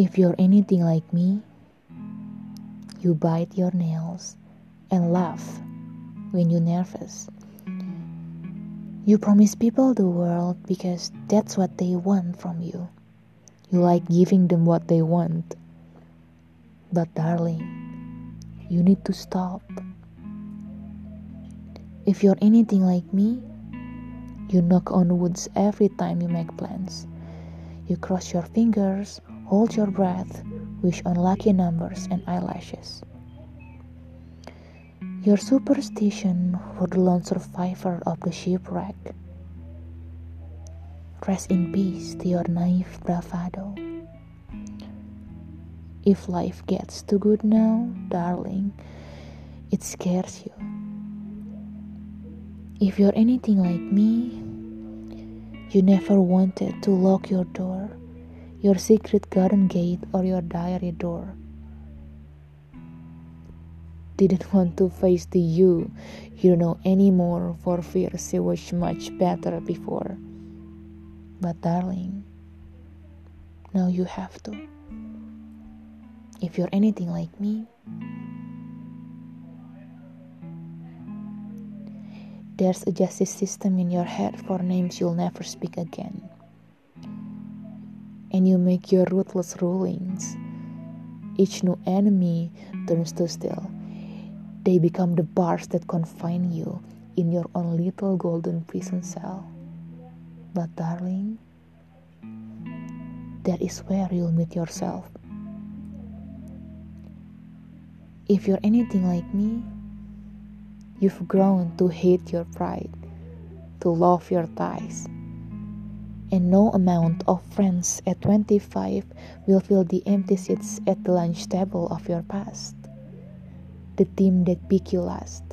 If you're anything like me, you bite your nails and laugh when you're nervous. You promise people the world because that's what they want from you. You like giving them what they want. But, darling, you need to stop. If you're anything like me, you knock on woods every time you make plans. You cross your fingers, hold your breath, wish on lucky numbers and eyelashes. Your superstition for the lone survivor of the shipwreck. Rest in peace to your naive bravado. If life gets too good now, darling, it scares you. If you're anything like me, you never wanted to lock your door, your secret garden gate, or your diary door didn't want to face the you you know anymore for fear she was much better before. But darling, now you have to. If you're anything like me, there's a justice system in your head for names you'll never speak again. And you make your ruthless rulings. Each new enemy turns to steel they become the bars that confine you in your own little golden prison cell. But, darling, that is where you'll meet yourself. If you're anything like me, you've grown to hate your pride, to love your ties. And no amount of friends at 25 will fill the empty seats at the lunch table of your past the team that pick you last.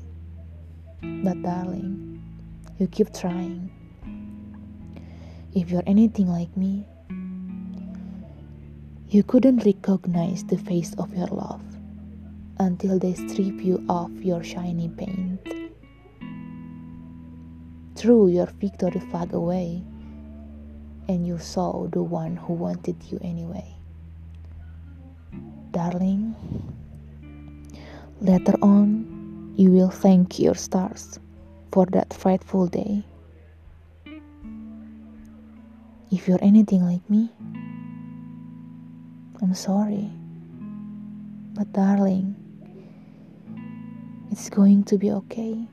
But darling, you keep trying. If you're anything like me, you couldn't recognize the face of your love until they strip you of your shiny paint. Threw your victory flag away, and you saw the one who wanted you anyway. Darling, Later on, you will thank your stars for that frightful day. If you're anything like me, I'm sorry. But darling, it's going to be okay.